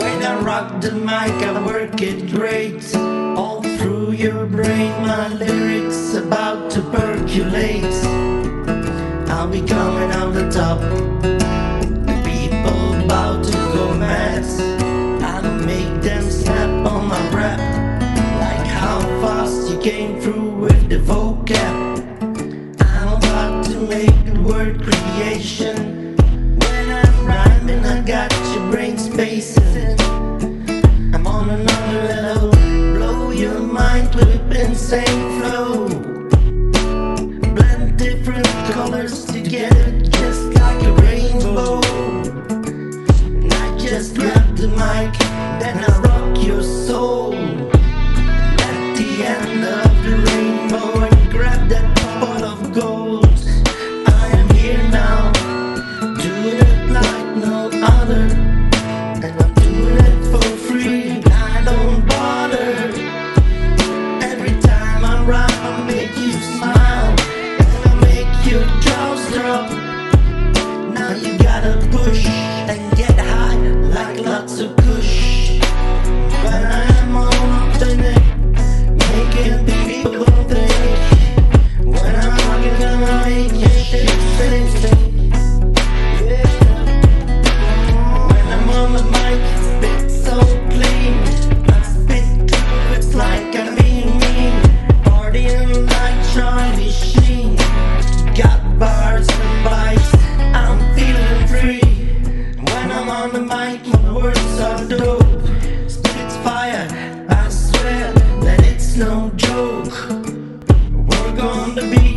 When I rock the mic, I work it great. All through your brain, my lyrics about to percolate. I'll be coming out the top. People about to go mad. I'll make them snap on my rap. Like how fast you came through with the vocab. I'm about to make the word creation. I'm I got your brain spacing. I'm on another level. Blow your mind with insane flow. Blend different colors together just like a rainbow. And I just grab the mic, then I rock your soul. At the end of the rainbow, like lots no joke. We're gonna the